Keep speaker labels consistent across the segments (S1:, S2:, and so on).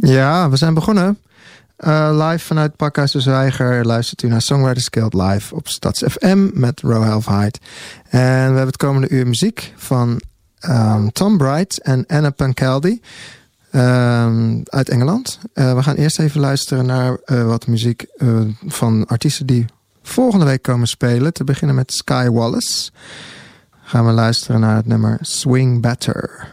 S1: Ja, we zijn begonnen. Uh, live vanuit Pakhuis de Zwijger luistert u naar Songwriters Guild live op Stads FM met Half Height. En we hebben het komende uur muziek van um, Tom Bright en Anna Pancaldi um, uit Engeland. Uh, we gaan eerst even luisteren naar uh, wat muziek van artiesten die volgende week komen spelen. Te beginnen met Sky Wallace. Gaan we luisteren naar het nummer Swing Better.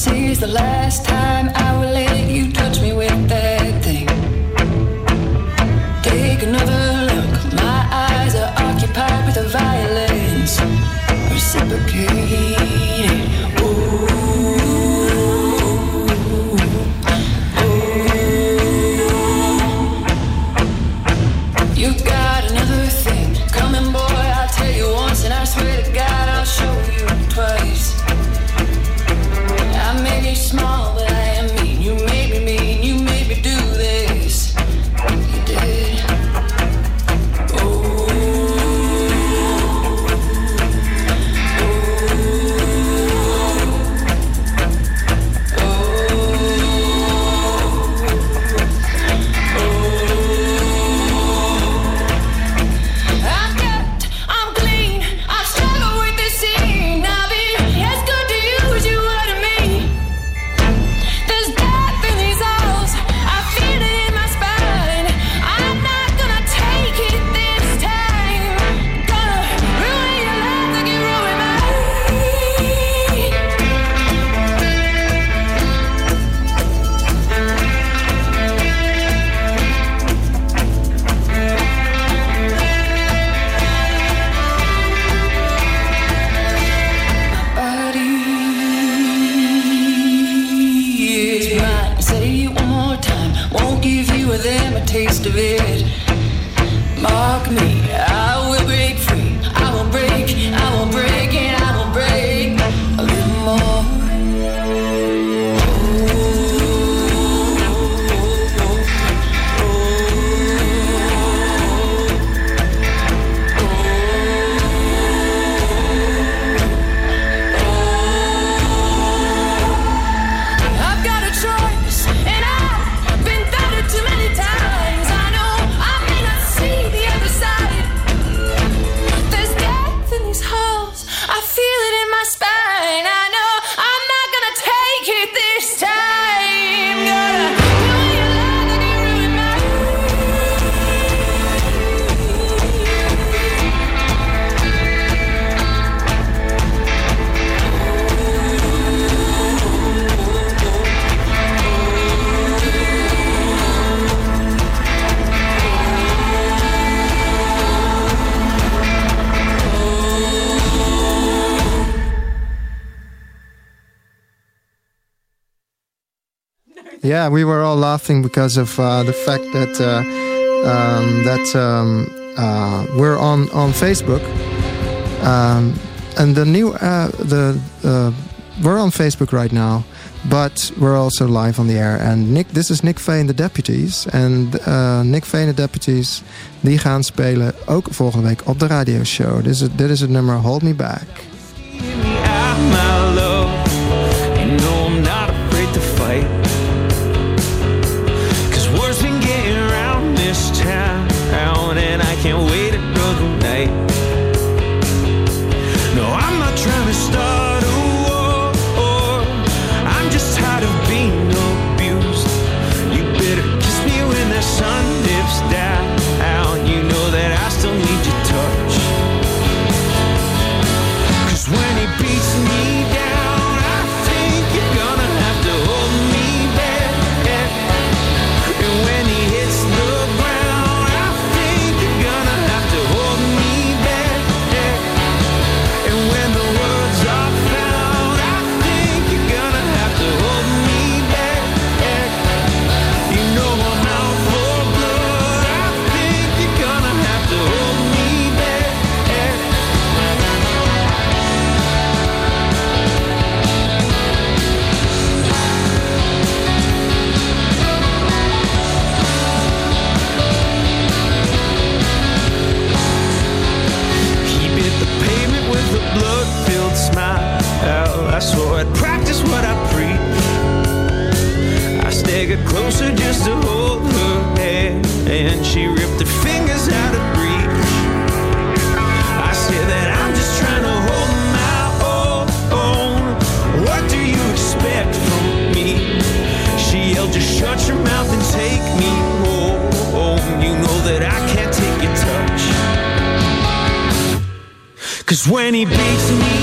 S2: This is the last time I will
S1: We were all laughing because of uh, the fact that uh, um, that um, uh, we're on on Facebook, um, and the new uh, the uh, we're on Facebook right now, but we're also live on the air. And Nick, this is Nick Veen the Deputies, and uh, Nick Veen the Deputies die gaan spelen ook volgende week op de radioshow. Dit is dit is het nummer Hold Me Back.
S3: When he beats me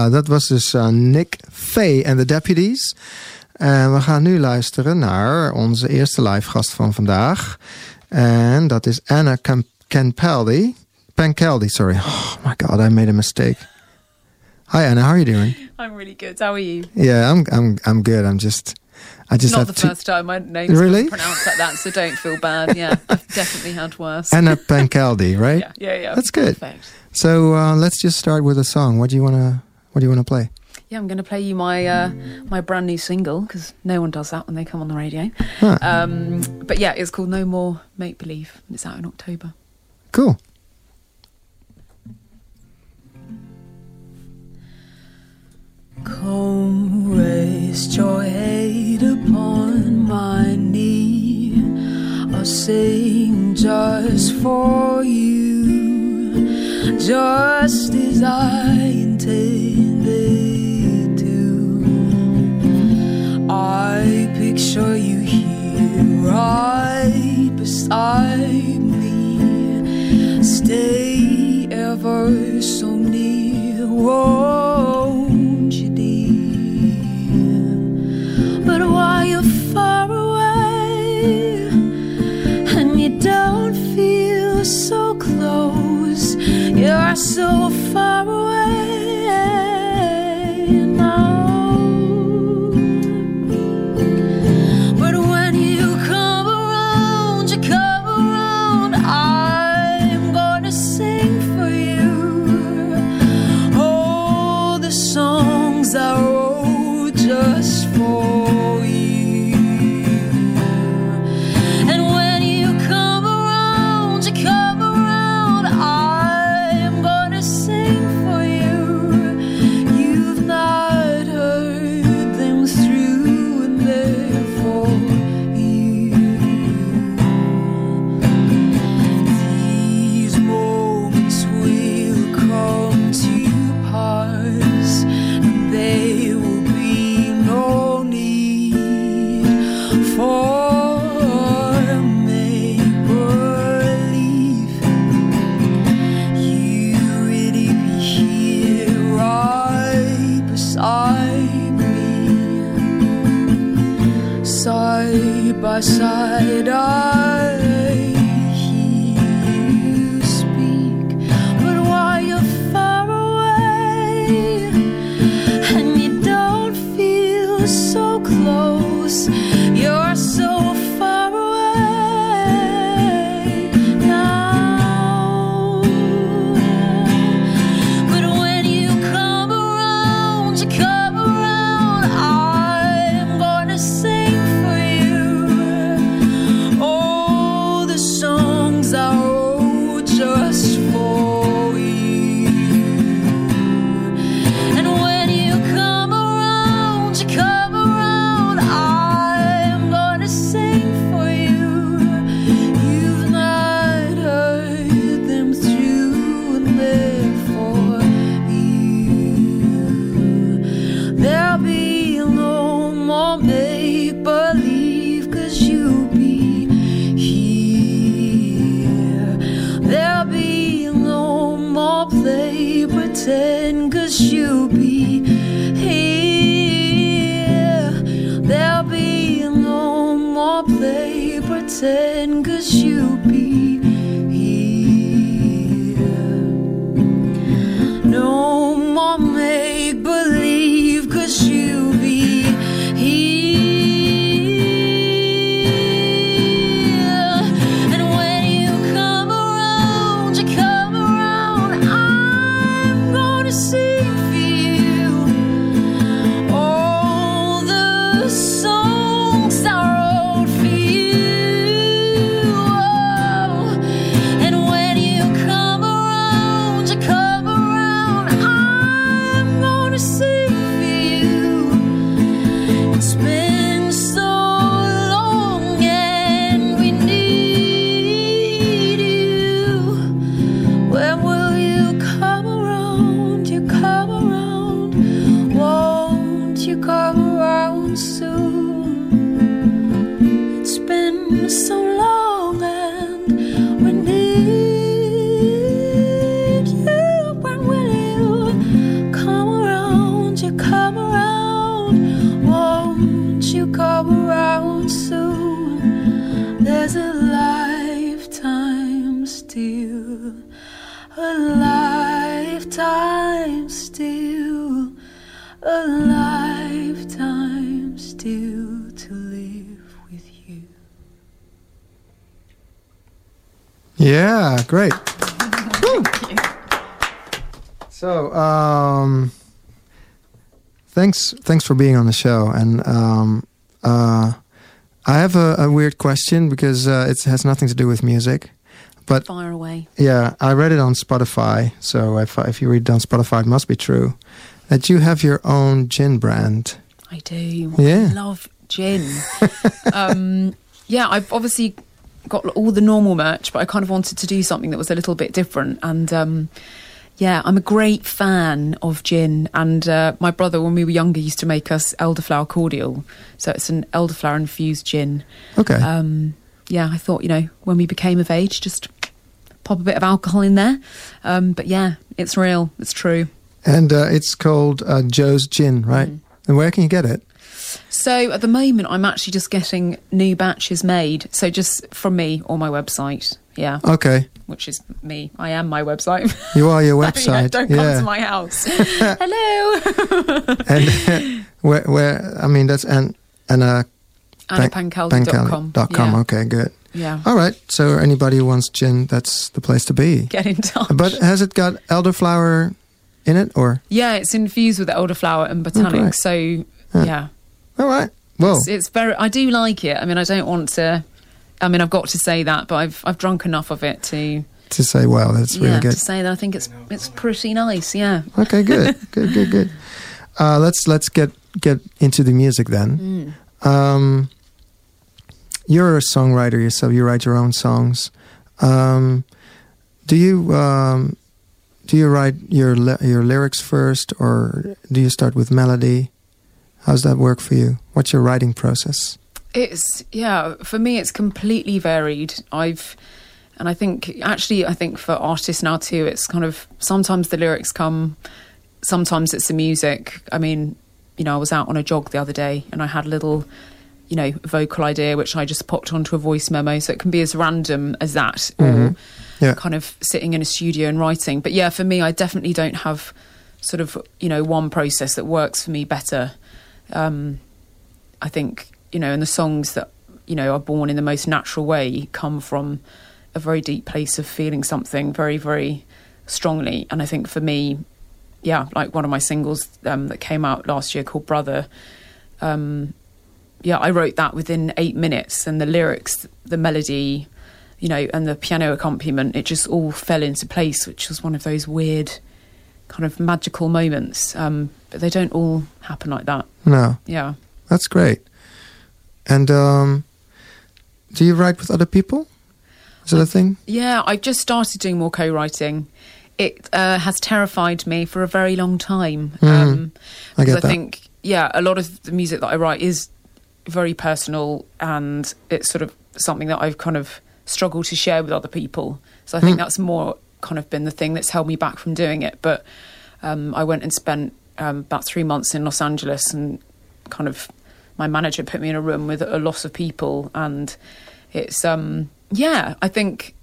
S1: Ja, dat was dus uh, Nick Faye en de Deputies. En we gaan nu luisteren naar onze eerste live gast van vandaag. En dat is Anna Cam- Campeldi. Pancaldi, sorry. Oh my god, I made a mistake. Hi Anna, how are you doing?
S2: I'm really good. How are you?
S1: Yeah, I'm I'm I'm good. I'm just I just
S2: Not the
S1: to
S2: first time my name's
S1: Really?
S2: pronounced like that, so don't feel bad. Yeah, I've definitely had worse.
S1: Anna Pancaldi, right?
S2: yeah, yeah, yeah.
S1: That's good.
S2: Perfect.
S1: So uh, let's just start with a song. What do you wanna What do you wanna play?
S2: Yeah, I'm going to play you my uh, my brand new single because no one does that when they come on the radio.
S1: Huh.
S2: Um, but yeah, it's called No More Make Believe, and it's out in October.
S1: Cool.
S2: Come rest your head upon my knee. I'll sing just for you, just as I intended to. I picture you here right beside me. Stay ever so near, won't you, dear? But while you're far away and you don't feel so close, you're so far away play pretend, cause you'll be here. There'll be no more play pretend, cause you'll be here. No more make believe,
S1: great. So, um, thanks, thanks for being on the show. And um, uh, I have a, a weird question because uh, it has nothing to do with music. But
S4: Fire away.
S1: yeah, I read it on Spotify. So if if you read it on Spotify, it must be true that you have your own gin brand.
S4: I do.
S1: Yeah.
S4: I love gin. um, yeah, I've obviously got all the normal merch, but I kind of wanted to do something that was a little bit different. And um, yeah, I'm a great fan of gin. And uh, my brother, when we were younger, used to make us elderflower cordial. So it's an elderflower infused gin.
S1: Okay.
S4: Um, yeah, I thought, you know, when we became of age, just pop a bit of alcohol in there. Um, but yeah, it's real. It's true.
S1: and uh, it's called uh, Joe's Gin, right?
S4: Mm.
S1: And where can you get it?
S4: So at the moment, I'm actually just getting new batches made. So just from me or my website. Yeah,
S1: Okay.
S4: which is me. I am my website.
S1: You are your
S4: Yeah,
S1: website.
S4: don't come to my house. Hello.
S1: and where, where? I mean, that's an uh,
S4: AnnaPancaldi.com.
S1: dot com.
S4: Yeah.
S1: Okay, good.
S4: yeah.
S1: All right. So anybody who wants gin, that's the place to be.
S4: Get in touch.
S1: But has it got elderflower in it, or?
S4: yeah, it's infused with elderflower and botanic.
S1: great.
S4: so
S1: Yeah.
S4: yeah,
S1: All right. Well,
S4: it's, it's very. I do like it. I mean, I don't want to. I mean, I've got to say that, but I've I've drunk enough of it to
S1: to say, well, that's
S4: yeah
S1: really
S4: to
S1: good.
S4: say that I think it's it's pretty nice. Yeah.
S1: Okay, good, good, good, good. Uh, let's let's get get into the music then.
S4: Mm.
S1: Um, you're a songwriter yourself. You write your own songs. Um, do you um, do you write your your lyrics first, or do you start with melody? How's that work for you? What's your writing process?
S4: It's yeah, for me it's completely varied. I've and I think actually I think for artists now too it's kind of sometimes the lyrics come sometimes it's the music. I mean, you know, I was out on a jog the other day and I had a little you know, vocal idea which I just popped onto a voice memo so it can be as random as that or
S1: Mhm. Yeah.
S4: kind of sitting in a studio and writing. But yeah, for me I definitely don't have sort of, you know, one process that works for me better. Um I think you know, and the songs that you know are born in the most natural way come from a very deep place of feeling something very, very strongly. And I think for me, yeah, like one of my singles um, that came out last year called Brother. Um, yeah, I wrote that within eight minutes, and the lyrics, the melody, you know, and the piano accompaniment, it just all fell into place, which was one of those weird, kind of magical moments. Um, but they don't all happen like that.
S1: No,
S4: Yeah.
S1: that's great. And um, do you write with other people? Is that a thing?
S4: Yeah, I've just started doing more co-writing. It uh, has terrified me for a very long time.
S1: Mhm.
S4: Um,
S1: I
S4: because
S1: get
S4: I
S1: that.
S4: think, yeah, a lot of the music that I write is very personal, and it's sort of something that I've kind of struggled to share with other people. So I think that's more kind of been the thing that's held me back from doing it. But um, I went and spent um, about three months in Los Angeles, and kind of my manager put me in a room with a lot of people, and it's um, yeah, I think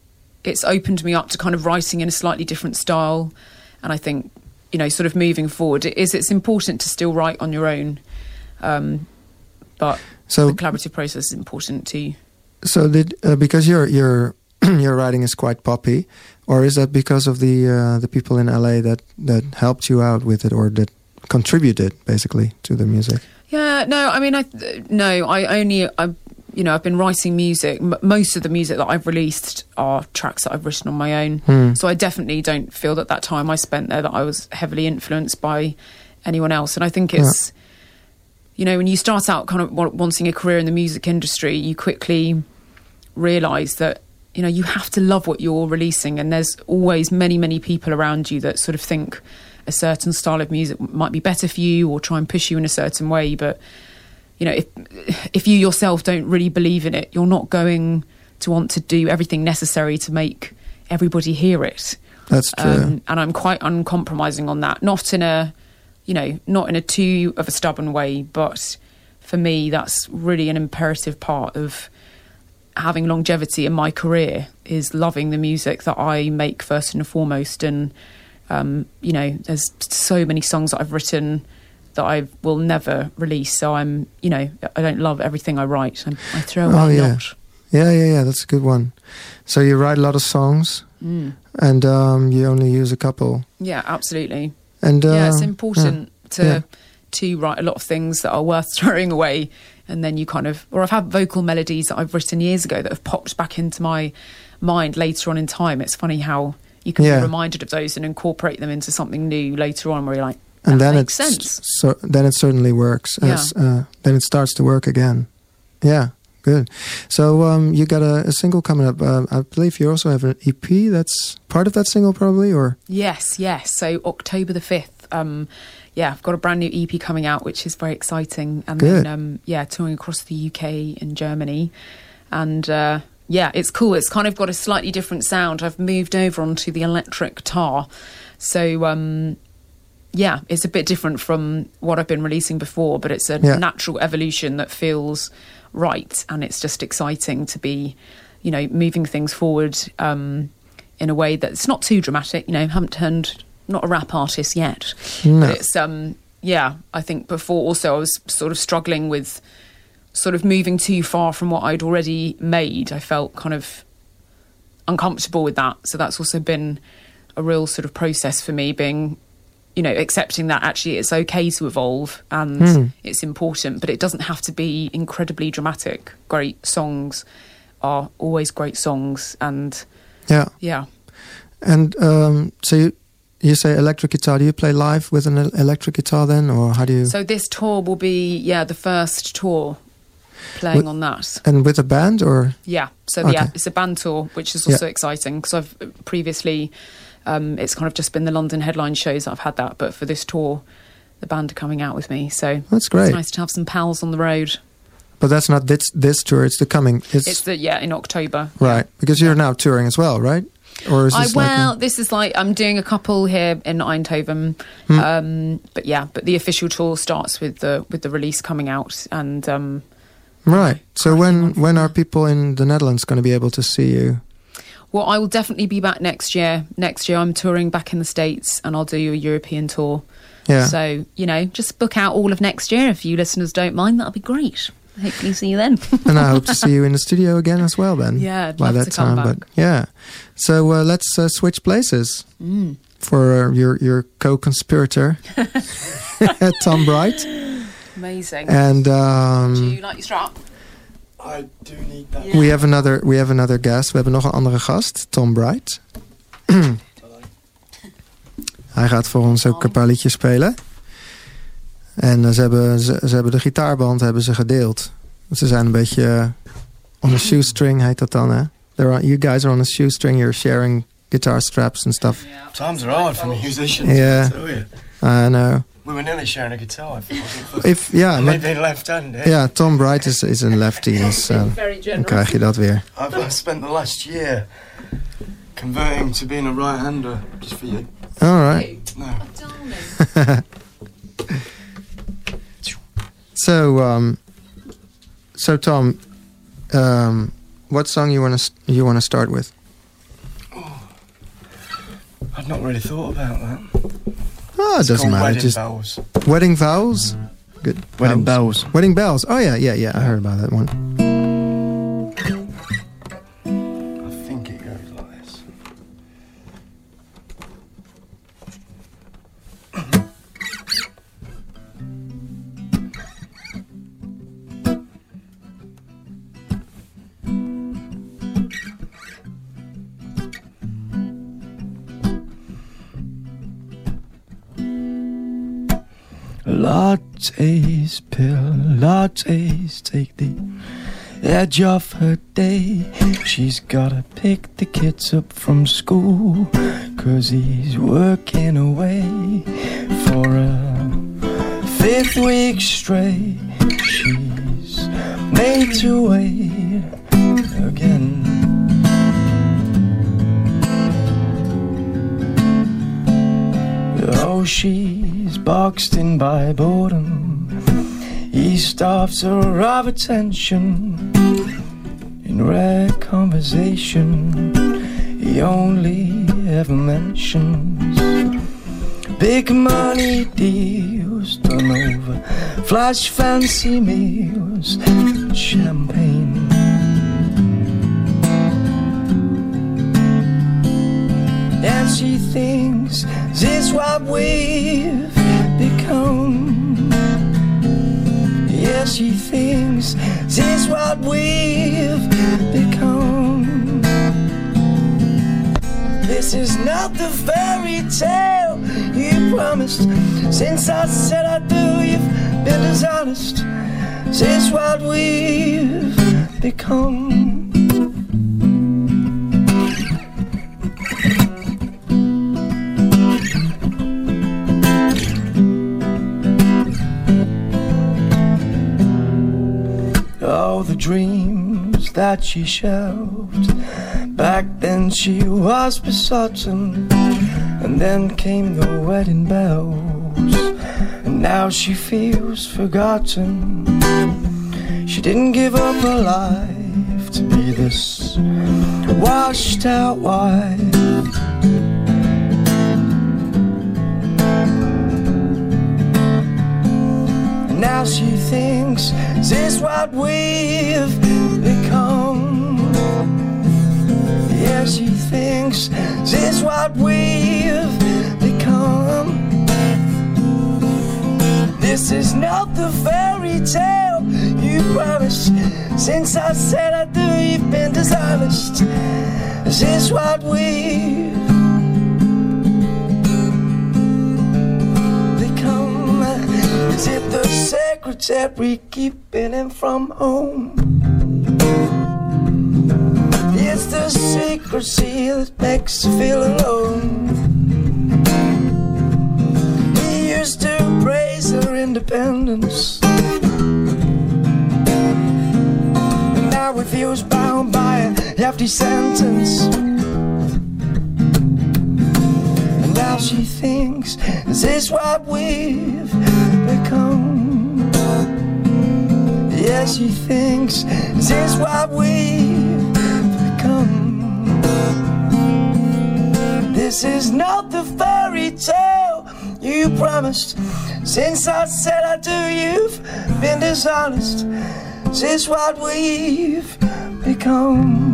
S4: it's opened me up to kind of writing in a slightly different style, and I think you know, sort of moving forward, it is it's important to still write on your own, um, but
S1: So
S4: the collaborative process is important too.
S1: So did uh, because your your your writing is quite poppy, or is that because of the uh, the people in LA that that helped you out with it, or that contributed basically to the music?
S4: Yeah, no, I mean, I no, I only I you know I've been writing music. M- most of the music that I've released are tracks that I've written on my own.
S1: Hmm.
S4: So I definitely don't feel that that time I spent there that I was heavily influenced by anyone else. And I think it's you know when you start out kind of wanting a career in the music industry, you quickly realize that you know you have to love what you're releasing and there's always many many people around you that sort of think a certain style of music might be better for you or try and push you in a certain way but you know if if you yourself don't really believe in it you're not going to want to do everything necessary to make everybody hear it
S1: That's true.
S4: um, and I'm quite uncompromising on that. Not in a, you know, not in a too of a stubborn way, but for me, that's really an imperative part of having longevity in my career is loving the music that I make first and foremost. And um, you know, there's so many songs that I've written that I will never release. So I'm, you know, I don't love everything I write. I, I throw away
S1: Oh,
S4: a
S1: yeah.
S4: lot.
S1: yeah, yeah, yeah. That's a good one. So you write a lot of songs,
S4: Mm.
S1: and um, you only use a couple.
S4: Yeah, absolutely.
S1: And uh,
S4: yeah, it's important to
S1: yeah.
S4: to write a lot of things that are worth throwing away, and then you kind of. Or I've had vocal melodies that I've written years ago that have popped back into my mind later on in time. It's funny how you can
S1: Yeah.
S4: be reminded of those and incorporate them into something new later on, where you're like,
S1: and
S4: that
S1: then
S4: makes
S1: it's
S4: sense.
S1: so then it certainly works.
S4: Yeah.
S1: Uh, then it starts to work again. Yeah, good. So um, you got a, a single coming up. Uh, I believe you also have an EP. That's part of that single, probably, or
S4: Yes, yes. So October the fifth. Um, yeah, I've got a brand new EP coming out, which is very exciting, and
S1: Good.
S4: then um, yeah, touring across the UK and Germany, and uh, yeah, it's cool. It's kind of got a slightly different sound. I've moved over onto the electric guitar, so um, yeah, it's a bit different from what I've been releasing before, but it's a
S1: Yeah.
S4: natural evolution that feels right, and it's just exciting to be, you know, moving things forward um, in a way that's not too dramatic. You know, haven't turned not a rap artist yet,
S1: no?
S4: but it's um, yeah. I think before also I was sort of struggling with sort of moving too far from what I'd already made. I felt kind of uncomfortable with that, so that's also been a real sort of process for me being you know accepting that actually it's okay to evolve and
S1: Hmm.
S4: it's important but it doesn't have to be incredibly dramatic great songs are always great songs and
S1: Yeah.
S4: yeah
S1: And um, so you, you say electric guitar. Do you play live with an electric guitar then, or how do you?
S4: so this tour will be yeah the first tour playing
S1: Wh-
S4: on that
S1: and with a band, or
S4: yeah so
S1: Okay.
S4: yeah it's a band tour which is also exciting because i've previously um, it's kind of just been the london headline shows that i've had that but for this tour the band are coming out with me so
S1: that's great.
S4: it's nice to have some pals on the road
S1: But that's not this this tour. It's the coming. It's,
S4: it's the yeah in october
S1: right because you're now touring as well, right? Or is
S4: I
S1: this like
S4: well,
S1: a-
S4: this is like I'm doing a couple here in Eindhoven,
S1: Hmm.
S4: um, but yeah, but the official tour starts with the with the release coming out, and um,
S1: right? So when when are people in the Netherlands going to be able to see you?
S4: well, I will definitely be back next year. Next year, I'm touring back in the states, and I'll do a European tour.
S1: Yeah.
S4: So you know, just book out all of next year if you listeners don't mind. That'll be great. Hopefully, see you then.
S1: and I hope to see you in the studio again as well. Then,
S4: Yeah, I'd
S1: by
S4: love
S1: that
S4: to come
S1: time.
S4: back.
S1: But yeah, so uh, let's uh, switch places
S4: Mm.
S1: for uh, your your co-conspirator Tom Bright,
S4: Amazing.
S1: and
S4: do
S1: um,
S4: you like your strap?
S5: I do need that.
S4: Yeah.
S1: we have another we have another guest. We hebben nog een andere gast, Tom Bright. Hij gaat voor ons ook een paar liedjes spelen. En eh, ze, hebben, ze, ze hebben de gitaarband hebben ze gedeeld. Ze zijn een beetje eh, on a shoestring, heet dat dan, hè? They're on, you guys are on a shoestring. You're sharing guitar straps and stuff.
S5: Times are hard for musicians.
S1: Yeah.
S5: I
S1: know.
S5: We were nearly sharing a guitar. If being left-handed.
S1: ja, Tom Bright is, is een lefty, dus dan krijg je dat weer.
S5: I've, I've spent the last year converting to being a right-hander just for you.
S1: Alright.
S5: No.
S4: Darling.
S1: So, um, so Tom, um, what song you want to you want to start with?
S5: I've not really thought about that.
S1: Oh, it
S5: It's
S1: doesn't
S5: called
S1: matter.
S5: Wedding
S1: Just
S5: bells.
S1: wedding vows. Good.
S5: Wedding
S1: Vows.
S5: bells.
S1: Wedding bells. Oh yeah, yeah, yeah. I heard about that one.
S5: Lattes, pill, lattes, take the edge off her day. She's gotta pick the kids up from school, cause he's working away for a fifth week straight. She's made to wait again. Oh, she's boxed in by boredom. He starves of attention. In rare conversation, he only ever mentions big money deals done over flash fancy meals, champagne. And she thinks this what we've become. Yeah, she thinks this what we've become. This is not the fairy tale you promised. Since I said I do, you've been dishonest. This what we've become. Dreams that she shelved. Back then she was besotted. And then came the wedding bells. And now she feels forgotten. She didn't give up her life to be this washed out wife. Now she thinks, is what we've become? Yeah, she thinks, this is what we've become? This is not the fairy tale you promised. Since I said I do, you've been dishonest. Is this what we've become? Is it the secretary keeping him from home? It's the secrecy that makes you feel alone. He used to praise her independence. And now he feels bound by a hefty sentence. And now she thinks, this is this what we've become? Yes, she thinks, this is what we've become? This is not the fairy tale you promised. Since I said I do, you've been dishonest. This is what we've become?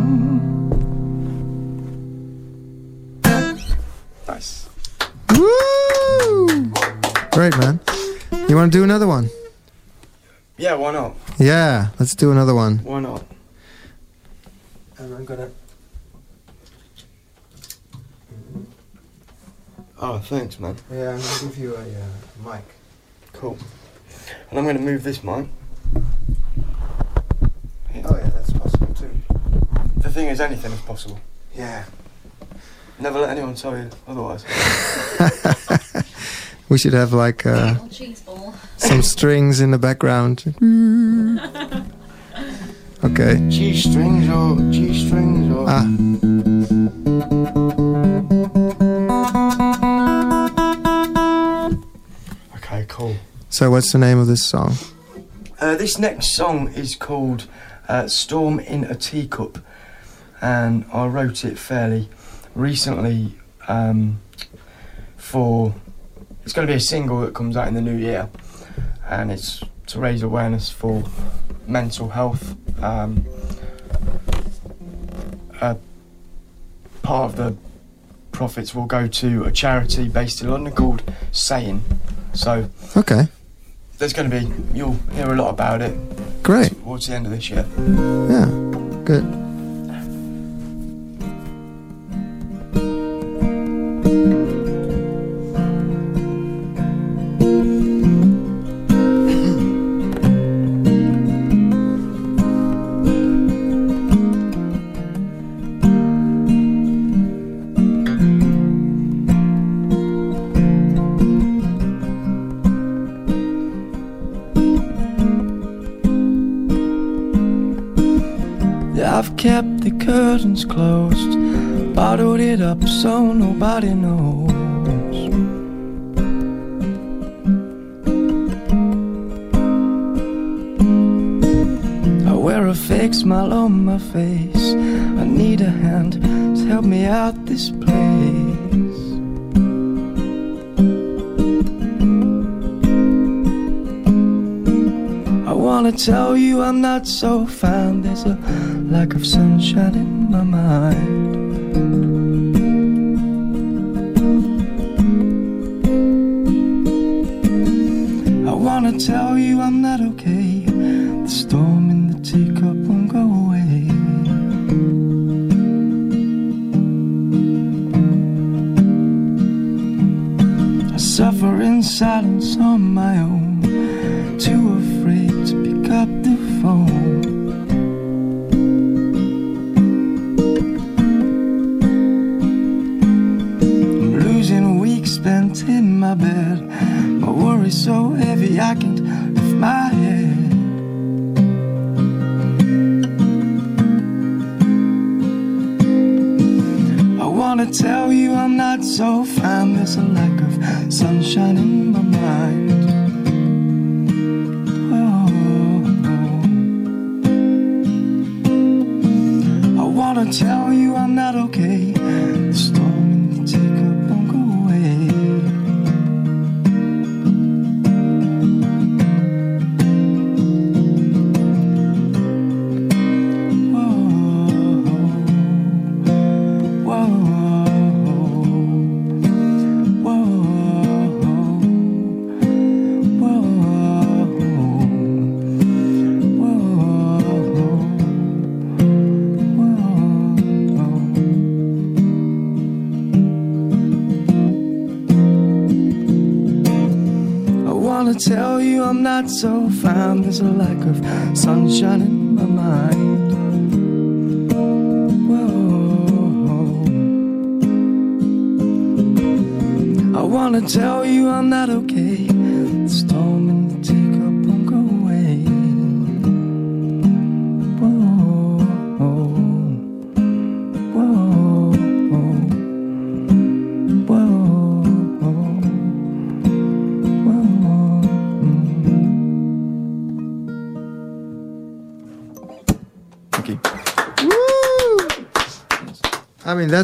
S5: Nice.
S1: Woo! Great, man. You want to do another one?
S5: Yeah, why not?
S1: Yeah, let's do another one.
S5: Why not?
S1: And I'm gonna.
S5: Oh, thanks, man.
S1: Yeah, I'm gonna give you a uh, mic.
S5: Cool. And I'm going to move this mic.
S1: Oh yeah, that's possible too.
S5: The thing is, anything is possible.
S1: Yeah.
S5: Never let anyone tell you otherwise.
S1: We should have like uh,
S2: cheese ball.
S1: Some strings in the background. Okay.
S5: G strings or G strings or.
S1: Ah,
S5: Okay, cool.
S1: so what's the name of this song?
S5: Uh, this next song is called uh, Storm in a Teacup, and I wrote it fairly recently um, for. It's going to be a single that comes out in the new year, and it's to raise awareness for mental health. Um, uh, part of the profits will go to a charity based in London called Saying. So
S1: Okay,
S5: there's going to be you'll hear a lot about it
S1: great.
S5: towards the end of this year.
S1: Yeah, good.
S5: Yeah, curtains closed, bottled it up so nobody knows. I wear a fake smile on my face. I need a hand to help me out this place. I wanna tell you I'm not so fine. There's a lack of sunshine in my mind. I wanna tell you I'm not okay. The storm in the teacup won't go away. I suffer in silence on my own, sunshine Tell you I'm not so fine. There's a lack of sunshine in my mind. Whoa. I wanna tell you I'm not okay.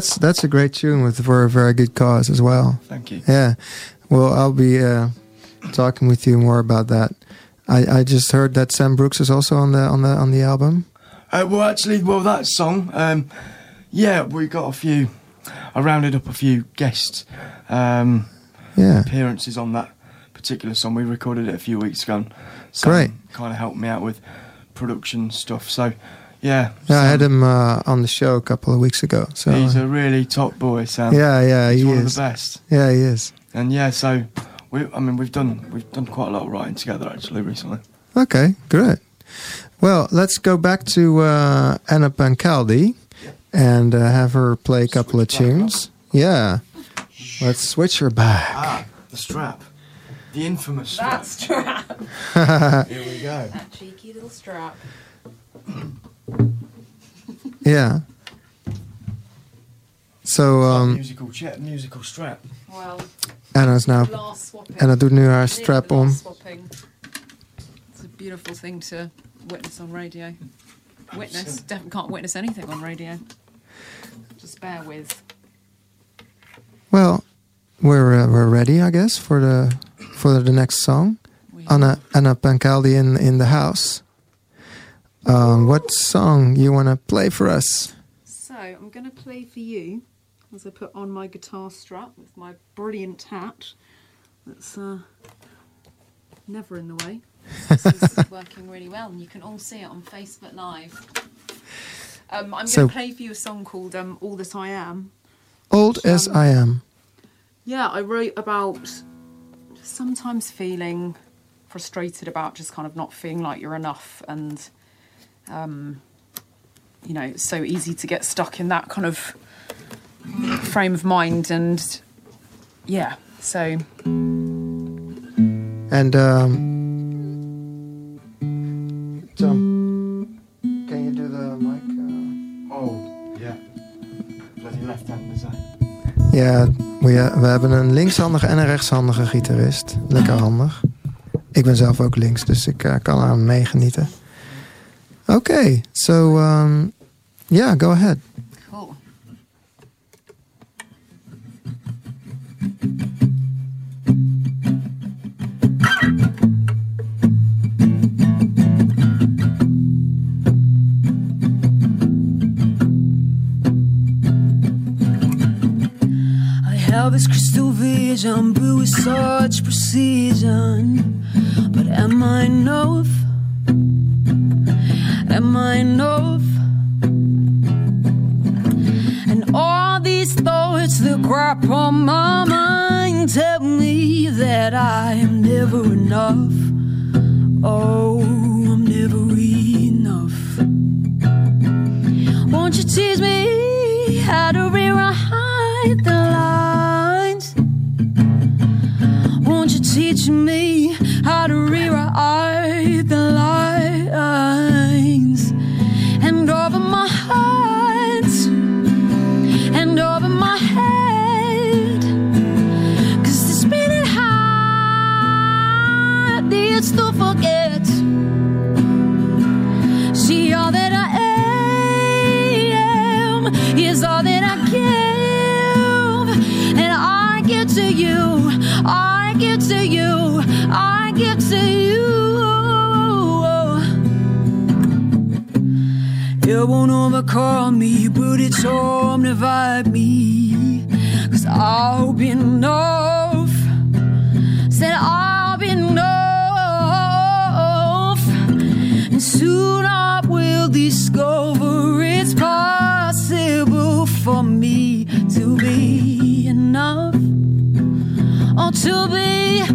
S1: That's that's a great tune with for a very good cause as well.
S5: Thank you.
S1: Yeah. Well, I'll be uh, talking with you more about that. I, I just heard that Sam Brooks is also on the on the on the album.
S5: Uh, well, actually, well, that song, um, yeah, we got a few. I rounded up a few guest um,
S1: Yeah.
S5: appearances on that particular song. We recorded it a few weeks ago. and Sam
S1: Great.
S5: Kind of helped me out with production stuff. So, yeah.
S1: Yeah, I had him uh, on the show a couple of weeks ago. So
S5: He's a really top boy, Sam.
S1: yeah, yeah,
S5: He's
S1: he
S5: one of the best.
S1: Yeah, he is.
S5: And yeah, so we, I mean, we've done we've done quite a lot of writing together actually recently.
S1: Okay, good. Well, let's go back to uh, Anna Pancaldi and uh, have her play a couple of
S5: Switch back
S1: tunes. Yeah, let's switch her back.
S5: Ah, the strap. The infamous strap.
S4: That
S5: strap.
S4: strap.
S5: Here we go.
S4: that cheeky little strap.
S1: Yeah. So, um,
S5: musical chair, musical strap.
S4: Well,
S1: Anna's now
S4: last swapping.
S1: Anna doet nu haar
S4: Literally
S1: strap
S4: on. Swapping. It's a beautiful thing to witness on radio. Witness. Definitely can't witness anything on radio. Just bear with.
S1: Well, we're uh, we're ready, I guess, for the for the next song.
S4: We
S1: Anna Anna Pancaldi in in the house. Um, what song you want to play for us?
S4: So I'm going to play for you as I put on my guitar strap with my brilliant hat. That's uh, never in the way. This is working really well, and you can all see it on Facebook Live. Um, I'm going to
S1: So-
S4: play for you a song called um, "All That I Am."
S1: Old as
S4: Um,
S1: I am.
S4: Yeah, I wrote about sometimes feeling frustrated about just kind of not feeling like you're enough, and um, you know, it's so easy to get stuck in that kind of frame of mind, and yeah, so
S1: And um, Tom, can you do the mic? uh,
S5: Oh, yeah. Bloody left hand, is that?
S1: Ja, we, we hebben een linkshandige en een rechtshandige gitarist. Lekker handig. Ik ben zelf ook links, dus ik eh, kan aan meegenieten. Oké, so um, yeah, go ahead.
S4: cool.
S2: I have this crystal vision, but with such precision. I am never enough. Oh, I'm never enough. Won't you teach me how to rewrite the lines? Won't you teach me how to rewrite won't me, but it's home to vibe me. Cause I'll be enough. Said I'll be enough. And soon I will discover it's possible for me to be enough. Or to be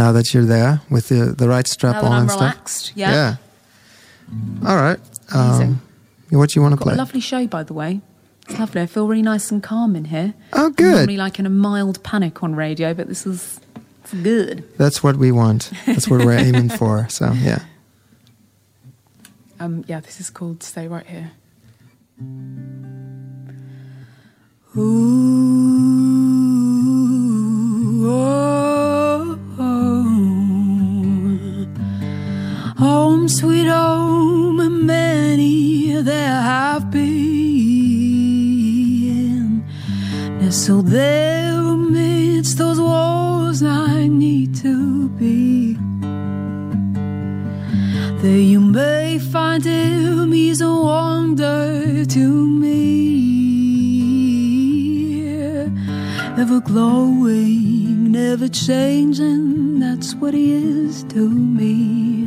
S1: Now, that you're there with the the right strap
S4: now that
S1: on
S4: I'm
S1: and stuff.
S4: relaxed, yeah.
S1: All right. Um, what do you want to play?
S4: a lovely show, by the way. It's lovely. I feel really nice and calm in here.
S1: Oh,
S4: I'm
S1: good.
S4: normally like in a mild panic on radio, but this is it's good.
S1: That's what we want. That's what we're aiming for. So yeah.
S4: Um, yeah, this is called "Stay Right Here."
S2: Ooh, oh, Home, sweet home, and many there have been. Nestled there amidst those walls, I need to be. There you may find him, he's a wonder to me. Ever glowing, never changing, that's what he is to me.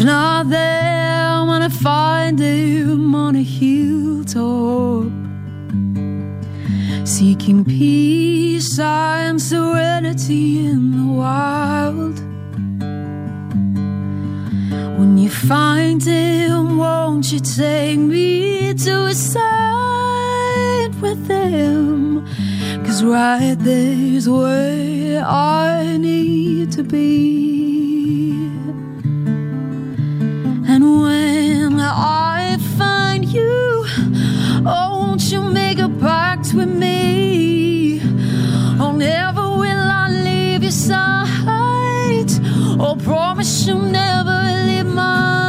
S2: If not there, gonna find him on a hilltop. Seeking peace and serenity in the wild. When you find him, won't you take me to a side with him? Cause right there's where I need to be. You make a pact with me? Oh, never will I leave your side. Oh, promise you'll never leave mine.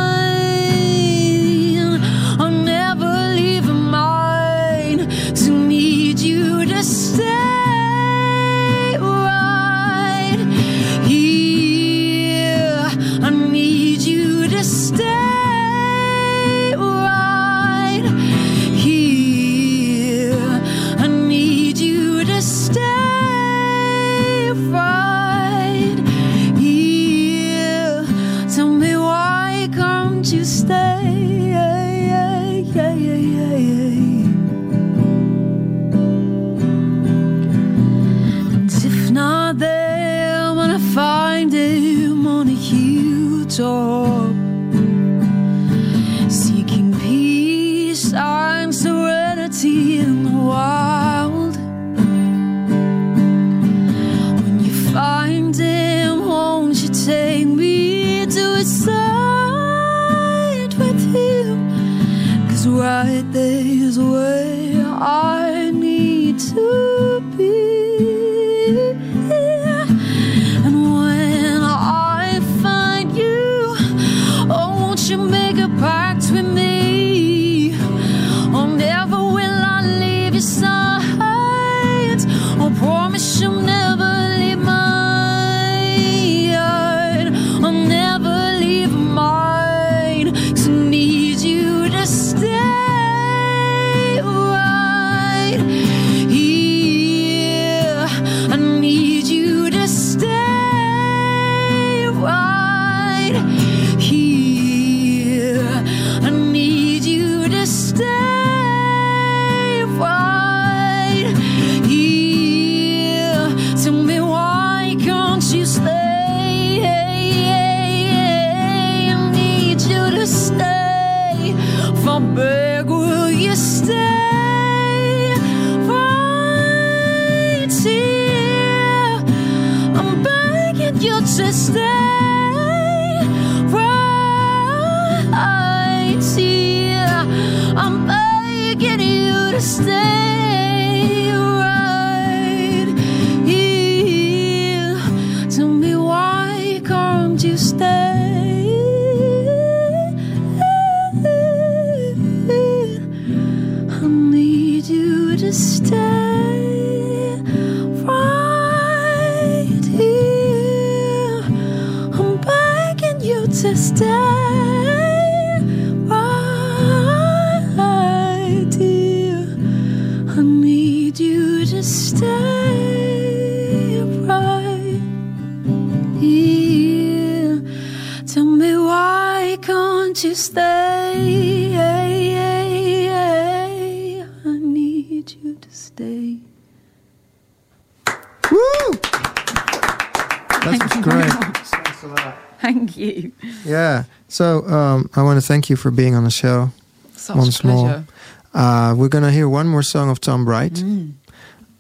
S2: To
S4: thank you
S1: for being on the show.
S4: Such
S1: Once
S4: pleasure.
S1: more. Uh, we're gonna hear one more song of Tom Bright,
S4: Mm.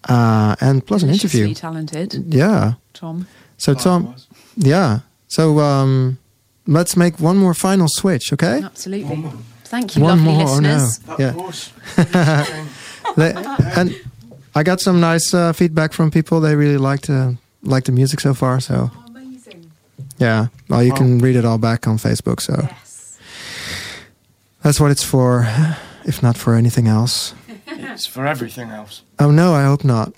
S1: uh, and plus an interview.
S4: talented,
S1: Yeah.
S4: Tom.
S1: So Tom, yeah. So um, let's make one more final switch, okay?
S4: Absolutely. Thank you,
S1: One
S4: lovely
S1: more, oh, no.
S4: listeners.
S1: Yeah. They- and I got some nice uh, feedback from people. They really liked uh, like the music so far. So
S4: Amazing.
S1: yeah, well, you can read it all back on Facebook. So
S4: Yes.
S1: That's what it's for, if not for anything else.
S5: It's for everything else.
S1: Oh no, I hope not.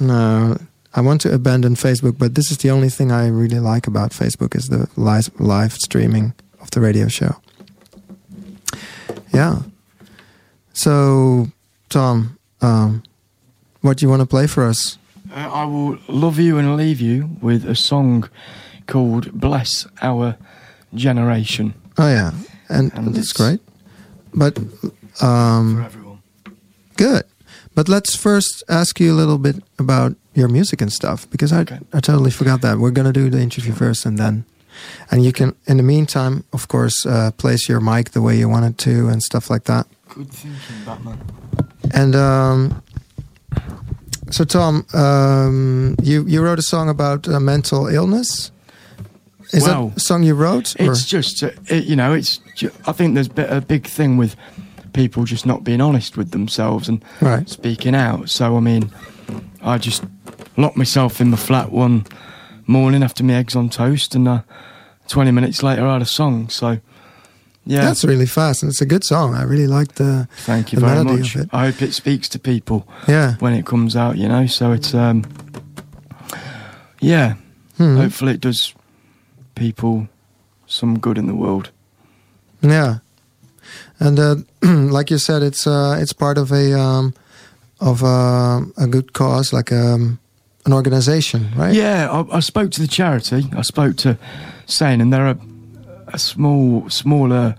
S4: No.
S1: No, I want to abandon Facebook, but this is the only thing I really like about Facebook is the live live streaming of the radio show. Yeah. So, Tom, um, what do you want to play for us?
S5: Uh, I will love you and leave you with a song called Bless Our Generation
S1: Oh yeah, and,
S5: And
S1: that's
S5: it's-
S1: great. But
S5: for
S1: um,
S5: everyone.
S1: good. But let's first ask you a little bit about your music and stuff because I
S5: Okay.
S1: I totally forgot that. We're gonna do the interview first and then, and you can in the meantime, of course, uh, place your mic the way you want it to and stuff like that.
S5: Good thinking, Batman.
S1: And um, so, Tom, um, you you wrote a song about uh, mental illness. Is
S5: Well,
S1: that a song you wrote? Or?
S5: It's just, uh, it, you know, it's. Ju- I think there's a big thing with people just not being honest with themselves and
S1: Right.
S5: speaking out. So I mean, I just locked myself in my flat one morning after my eggs on toast, and uh, 20 minutes later I had a song. So yeah,
S1: That's really fast, and it's a good song. I really like the
S5: thank you
S1: the
S5: very much. I hope it speaks to people
S1: yeah.
S5: when it comes out. You know, so it's um, yeah.
S1: Hmm.
S5: Hopefully it does people some good in the world.
S1: Yeah, and uh, like you said, it's uh, it's part of a um, of uh, a good cause, like um, an organization, right?
S5: Yeah, I, I spoke to the charity. I spoke to Sane, and they're a, a small, smaller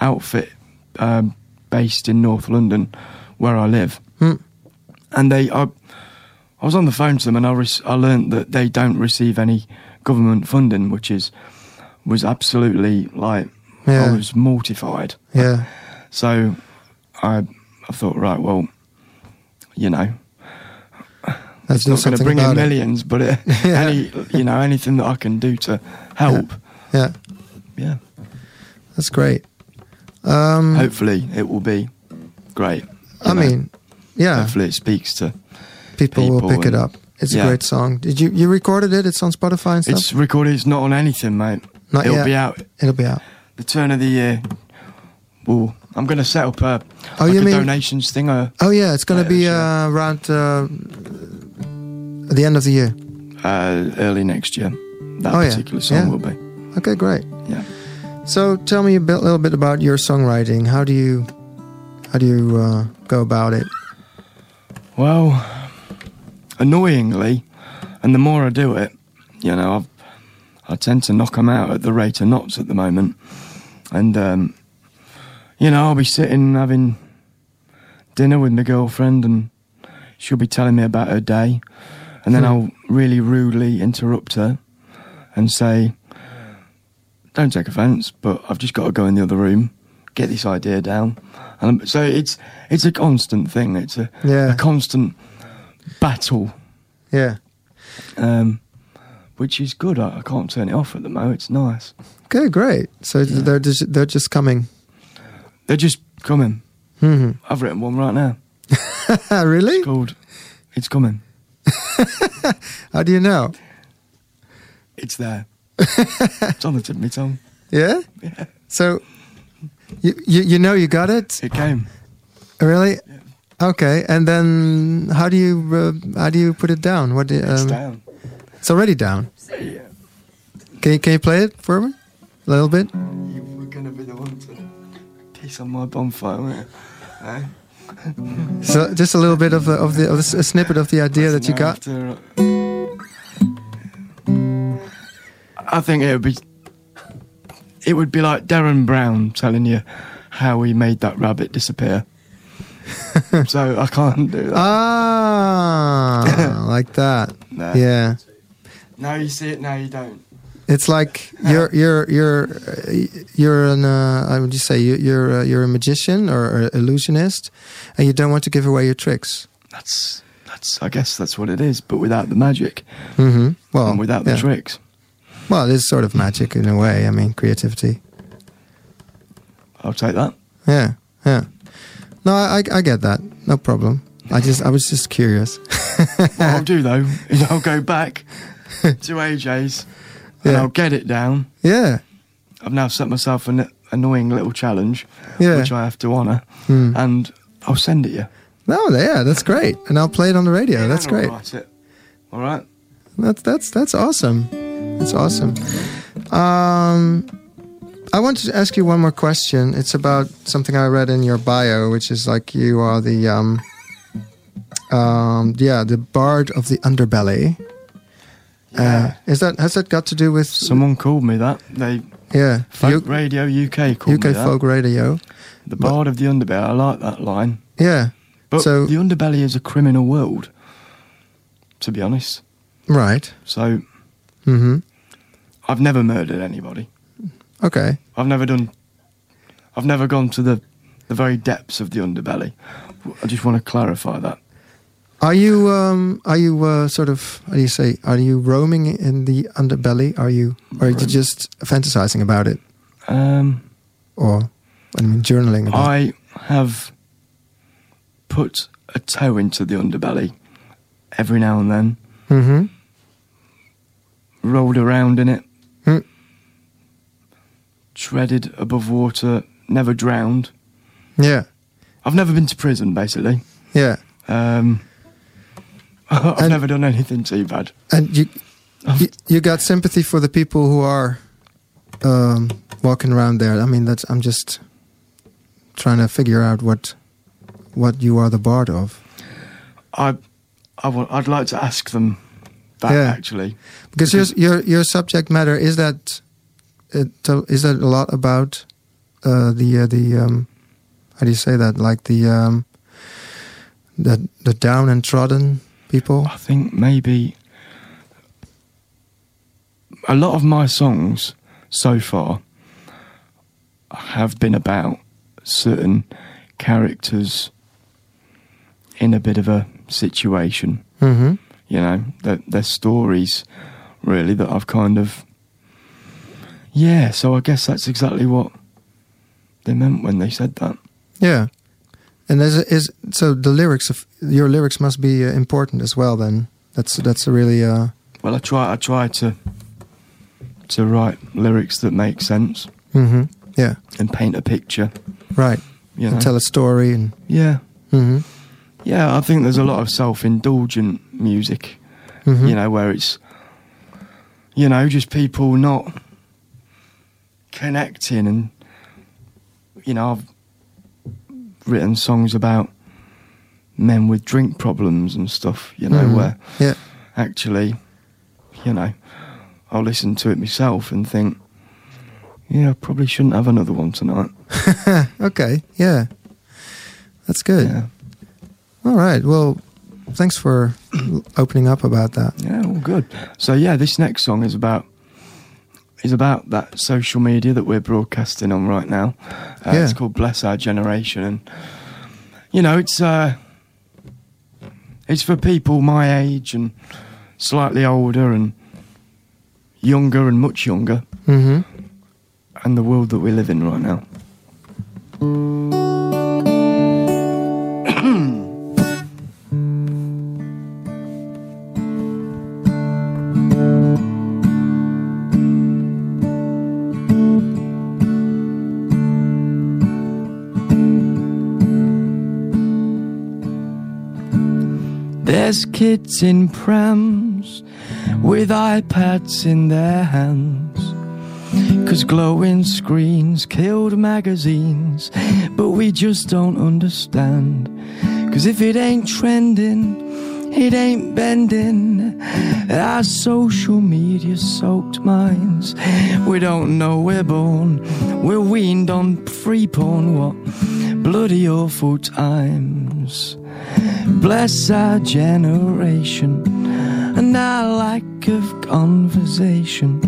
S5: outfit um, based in North London, where I live.
S1: Hmm.
S5: And they, I, I was on the phone to them, and I, rec- I learned that they don't receive any government funding, which is was absolutely like I was mortified.
S1: Yeah,
S5: So I, I thought, right, well, you know, it's not going to bring in
S1: about it.
S5: millions, but it,
S1: Yeah.
S5: any you know anything that I can do to help,
S1: Yeah,
S5: yeah.
S1: that's great. Um,
S5: Hopefully, it will be great.
S1: I
S5: know.
S1: mean, yeah,
S5: hopefully it speaks to.
S1: people, will
S5: people
S1: pick it up. It's a great song. Did you you recorded it? It's on Spotify and stuff.
S5: It's recorded. It's not on anything, mate.
S1: Not
S5: It'll
S1: yet.
S5: be out
S1: It'll be out.
S5: the turn of the year. Well, I'm going to set up a,
S1: Oh,
S5: like
S1: you
S5: a
S1: mean-
S5: donations thing. Uh,
S1: Oh yeah, it's gonna
S5: Yeah,
S1: be uh, around uh, the end of the year.
S5: uh, early next year. That
S1: Oh, yeah.
S5: particular song
S1: Yeah.
S5: will be.
S1: Okay, great.
S5: Yeah.
S1: So tell me a bit, little bit about your songwriting. How do you how do you uh, go about it?
S5: Well, annoyingly, and the more I do it, you know, I've, I tend to knock them out at the rate of knots at the moment. And, um, you know, I'll be sitting having dinner with my girlfriend and she'll be telling me about her day. And then
S1: Hmm.
S5: I'll really rudely interrupt her and say, don't take offence, but I've just got to go in the other room, get this idea down. And so it's it's a constant thing. It's a,
S1: Yeah.
S5: a constant battle,
S1: Yeah.
S5: um, which is good. I, I can't turn it off at the moment. It's nice.
S1: Okay, great. So they're just, they're just coming.
S5: They're just coming.
S1: hmm
S5: I've written one right now.
S1: really?
S5: It's called "It's Coming."
S1: How do you know?
S5: It's there. it's on the tip of my tongue.
S1: Yeah.
S5: Yeah.
S1: So you you, you know you got it
S5: It came.
S1: really? Okay, and then how do you uh, how do you put it down? What do you,
S5: It's
S1: um,
S5: down.
S1: It's already down.
S5: Yeah.
S1: Can you, can you play it for me? A little bit.
S5: You were gonna be the one to piss on my bonfire, weren't you? Eh?
S1: So just a little bit of the, of the of the, a snippet of the idea that you got.
S5: after- I think it would be. It would be like Derren Brown telling you how he made that rabbit disappear. so I can't do that.
S1: Ah, like that.
S5: No.
S1: Yeah.
S5: Now you see it, now you don't.
S1: It's like you're you're you're you're an uh, I would you say you- you're uh, you're a magician or an illusionist, and you don't want to give away your tricks.
S5: That's that's. I guess that's what it is, but without the magic
S1: hmm Well,
S5: and without the
S1: yeah.
S5: tricks.
S1: Well, it is sort of magic in a way. I mean, creativity.
S5: I'll take that.
S1: Yeah, yeah. No, I I I get that. No problem. I just I was just curious.
S5: What I'll do though is I'll go back to AJ's and
S1: Yeah.
S5: I'll get it down.
S1: yeah,
S5: I've now set myself an annoying little challenge,
S1: Yeah.
S5: which I have to honour,
S1: Hmm.
S5: and I'll send it you.
S1: no, yeah, that's great, and I'll play it on the radio. that's
S5: And I'll
S1: great.
S5: write it. All right.
S1: That's that's that's awesome. That's awesome. Um, I wanted to ask you one more question. It's about something I read in your bio, which is like you are the um, um, yeah, the bard of the underbelly. Uh, is that has that got to do with
S5: Someone called me that. They
S1: yeah
S5: Folk
S1: U-
S5: Radio UK called
S1: UK
S5: me that.
S1: folk radio?
S5: The Bard of the Underbelly. I like that line.
S1: Yeah,
S5: But
S1: So-
S5: the underbelly is a criminal world, to be honest.
S1: right.
S5: So
S1: hmm
S5: I've never murdered anybody.
S1: Okay.
S5: I've never done. I've never gone to the the very depths of the underbelly. I just want to clarify that.
S1: Are you um are you uh, sort of how do you say are you roaming in the underbelly? Are you or are you just fantasizing about it
S5: Um,
S1: or I mean journaling about?
S5: I have put a toe into the underbelly every now and then,
S1: Mm-hmm.
S5: rolled around in it, Treaded above water, never drowned.
S1: Yeah.
S5: I've never been to prison, basically.
S1: Yeah.
S5: Um, I've
S1: And-
S5: never done anything too bad.
S1: And you, you you got sympathy for the people who are um, walking around there. I mean, that's I'm just trying to figure out what what you are the bard of.
S5: I, I want, I'd like to ask them that
S1: Yeah.
S5: actually.
S1: Because your your your subject matter is that is that a lot about uh, the uh, the um, how do you say that like the um, the the down and trodden people.
S5: I think maybe a lot of my songs so far have been about certain characters in a bit of a situation.
S1: Mm-hmm.
S5: You know, they're stories really that I've kind of. Yeah, so I guess that's exactly what they meant when they said that.
S1: Yeah, and is is so the lyrics of your lyrics must be uh, important as well. Then that's that's a really uh,
S5: Well, I try. I try to to write lyrics that make sense
S1: Mm-hmm. yeah
S5: and paint a picture.
S1: right
S5: You know?
S1: and tell a story and
S5: Yeah,
S1: Mm-hmm.
S5: yeah. I think there's a lot of self-indulgent music.
S1: hmm
S5: You know, where it's you know just people not connecting, and you know, I've written songs about men with drink problems and stuff. You know,
S1: Mhm.
S5: where
S1: yeah
S5: actually, you know, I'll listen to it myself and think, yeah, I probably shouldn't have another one tonight.
S1: okay yeah that's good.
S5: Yeah,
S1: All right. Well, thanks for opening up about that.
S5: yeah, all good. So yeah, this next song is about is about that social media that we're broadcasting on right now. Uh,
S1: Yeah.
S5: It's called Bless Our Generation, and you know, it's uh, it's for people my age and slightly older and younger and much younger,
S1: hmm
S5: and the world that we live in right now. There's kids in prams with iPads in their hands. Cause glowing screens killed magazines, but we just don't understand. Cause if it ain't trending, it ain't bending. Our social media soaked minds. We don't know we're born, we're weaned on free porn. What bloody awful times. Bless our generation, and our lack of conversation.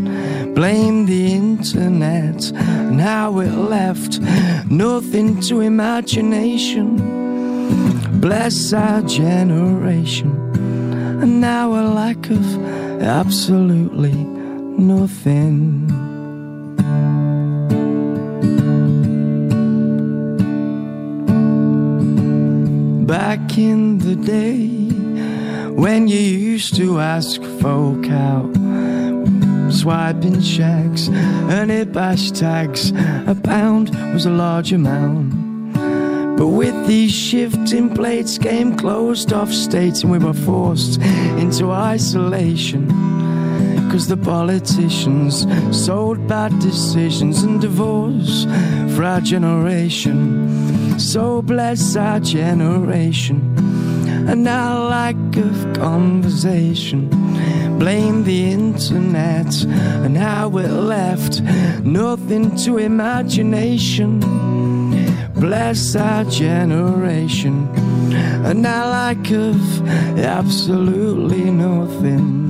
S5: Blame the internet and how it left nothing to imagination. Bless our generation and a lack of absolutely nothing. Back in the day when you used to ask folk out, swiping checks and hip hashtags, a pound was a large amount. But with these shifting plates came closed off states, and we were forced into isolation. Cause the politicians sold bad decisions and divorce for our generation. So bless our generation and our lack of conversation. Blame the internet and how it left nothing to imagination. Bless our generation and our lack of absolutely nothing.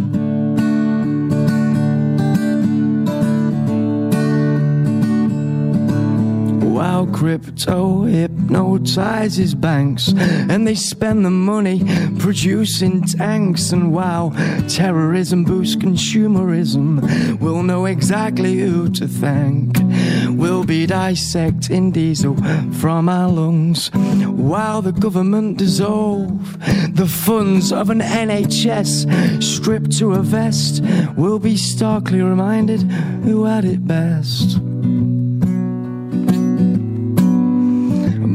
S5: While crypto hypnotizes banks and they spend the money producing tanks, and while terrorism boosts consumerism, we'll know exactly who to thank. We'll be dissecting diesel from our lungs while the government dissolve the funds of an NHS stripped to a vest. We'll be starkly reminded who had it best.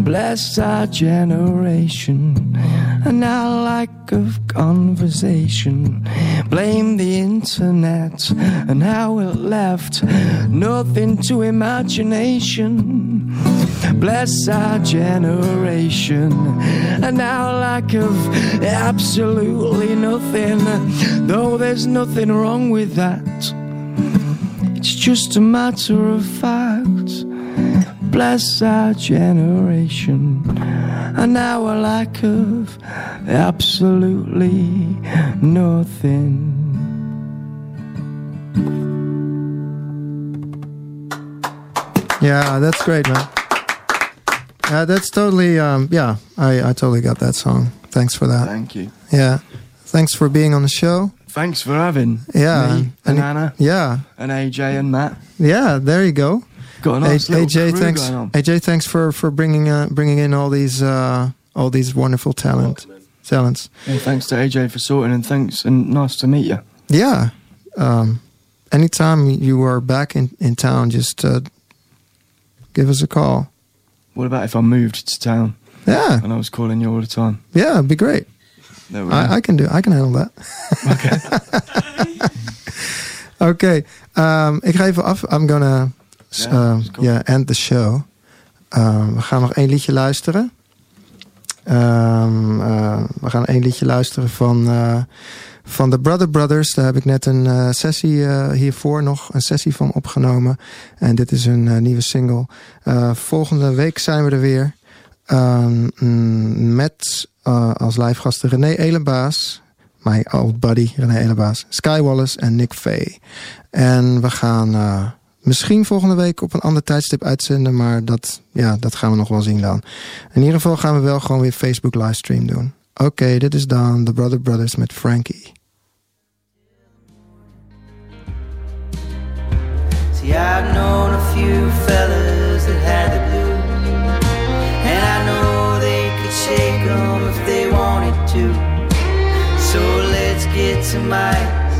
S5: Bless our generation and our lack of conversation. Blame the internet and how it left nothing to imagination. Bless our generation and our lack of absolutely nothing, though there's nothing wrong with that. It's just a matter of fact bless our generation and our lack of absolutely nothing.
S1: Yeah, that's great, man. Yeah, that's totally. Um, yeah, I, I totally got that song. Thanks for that.
S5: Thank you.
S1: Yeah, thanks for being on the show.
S5: Thanks for having
S1: Yeah,
S5: me and
S1: and-
S5: Anna
S1: Yeah,
S5: and AJ and Matt.
S1: yeah. There you go.
S5: Got a
S1: A- AJ, thanks.
S5: going on.
S1: AJ, thanks for for bringing uh, bringing in all these uh, all these wonderful talent talents.
S5: Yeah, thanks to AJ for sorting and thanks and nice to meet you.
S1: Yeah. Um, anytime you are back in in town, just uh, give us a call.
S5: What about if I moved to town
S1: Yeah,
S5: and I was calling you all the time?
S1: yeah, it'd be great.
S5: There we go.
S1: I, I can do. I can handle that. Okay. Oké, okay, um, ik ga even af. I'm gonna
S5: Ja, is cool.
S1: yeah, end the show. Um, we gaan nog één liedje luisteren. Um, uh, we gaan één liedje luisteren van, uh, van de Brother Brothers. Daar heb ik net een sessie hiervoor nog een sessie van opgenomen. En dit is een nieuwe single. Volgende week zijn we er weer. Um, mm, met als live gasten René Elenbaas. My old buddy René Elenbaas. Sky Wallace en Nick Vee. En we gaan misschien volgende week op een ander tijdstip uitzenden. Maar dat, ja, dat gaan we nog wel zien dan. In ieder geval gaan we wel gewoon weer Facebook livestream doen. Oké, dit is dan The Brother Brothers met Frankie.
S6: See, I've known a few fellas that had the blues, and I know they could shake 'em if they wanted to. So let's get some ice,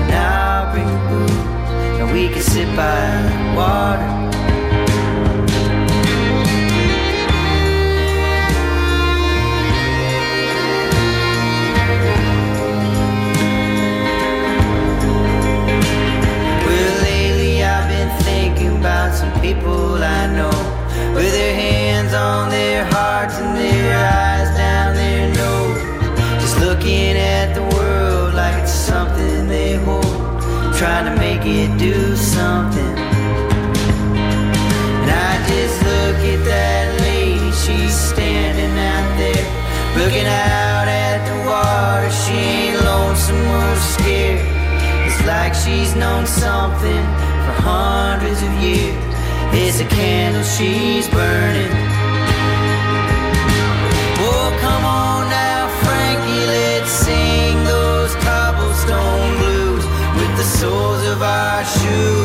S6: and I'll bring we can sit by the water. Well, lately I've been thinking about some people I know with their hands on their hearts and their eyes trying to make it do something. And I just look at that lady, she's standing out there, looking out at the water. She ain't lonesome or scared. It's like she's known something for hundreds of years. It's a candle she's burning. shoes.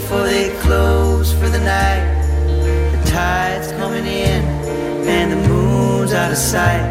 S6: before they close for the night. The tide's coming in and the moon's out of sight.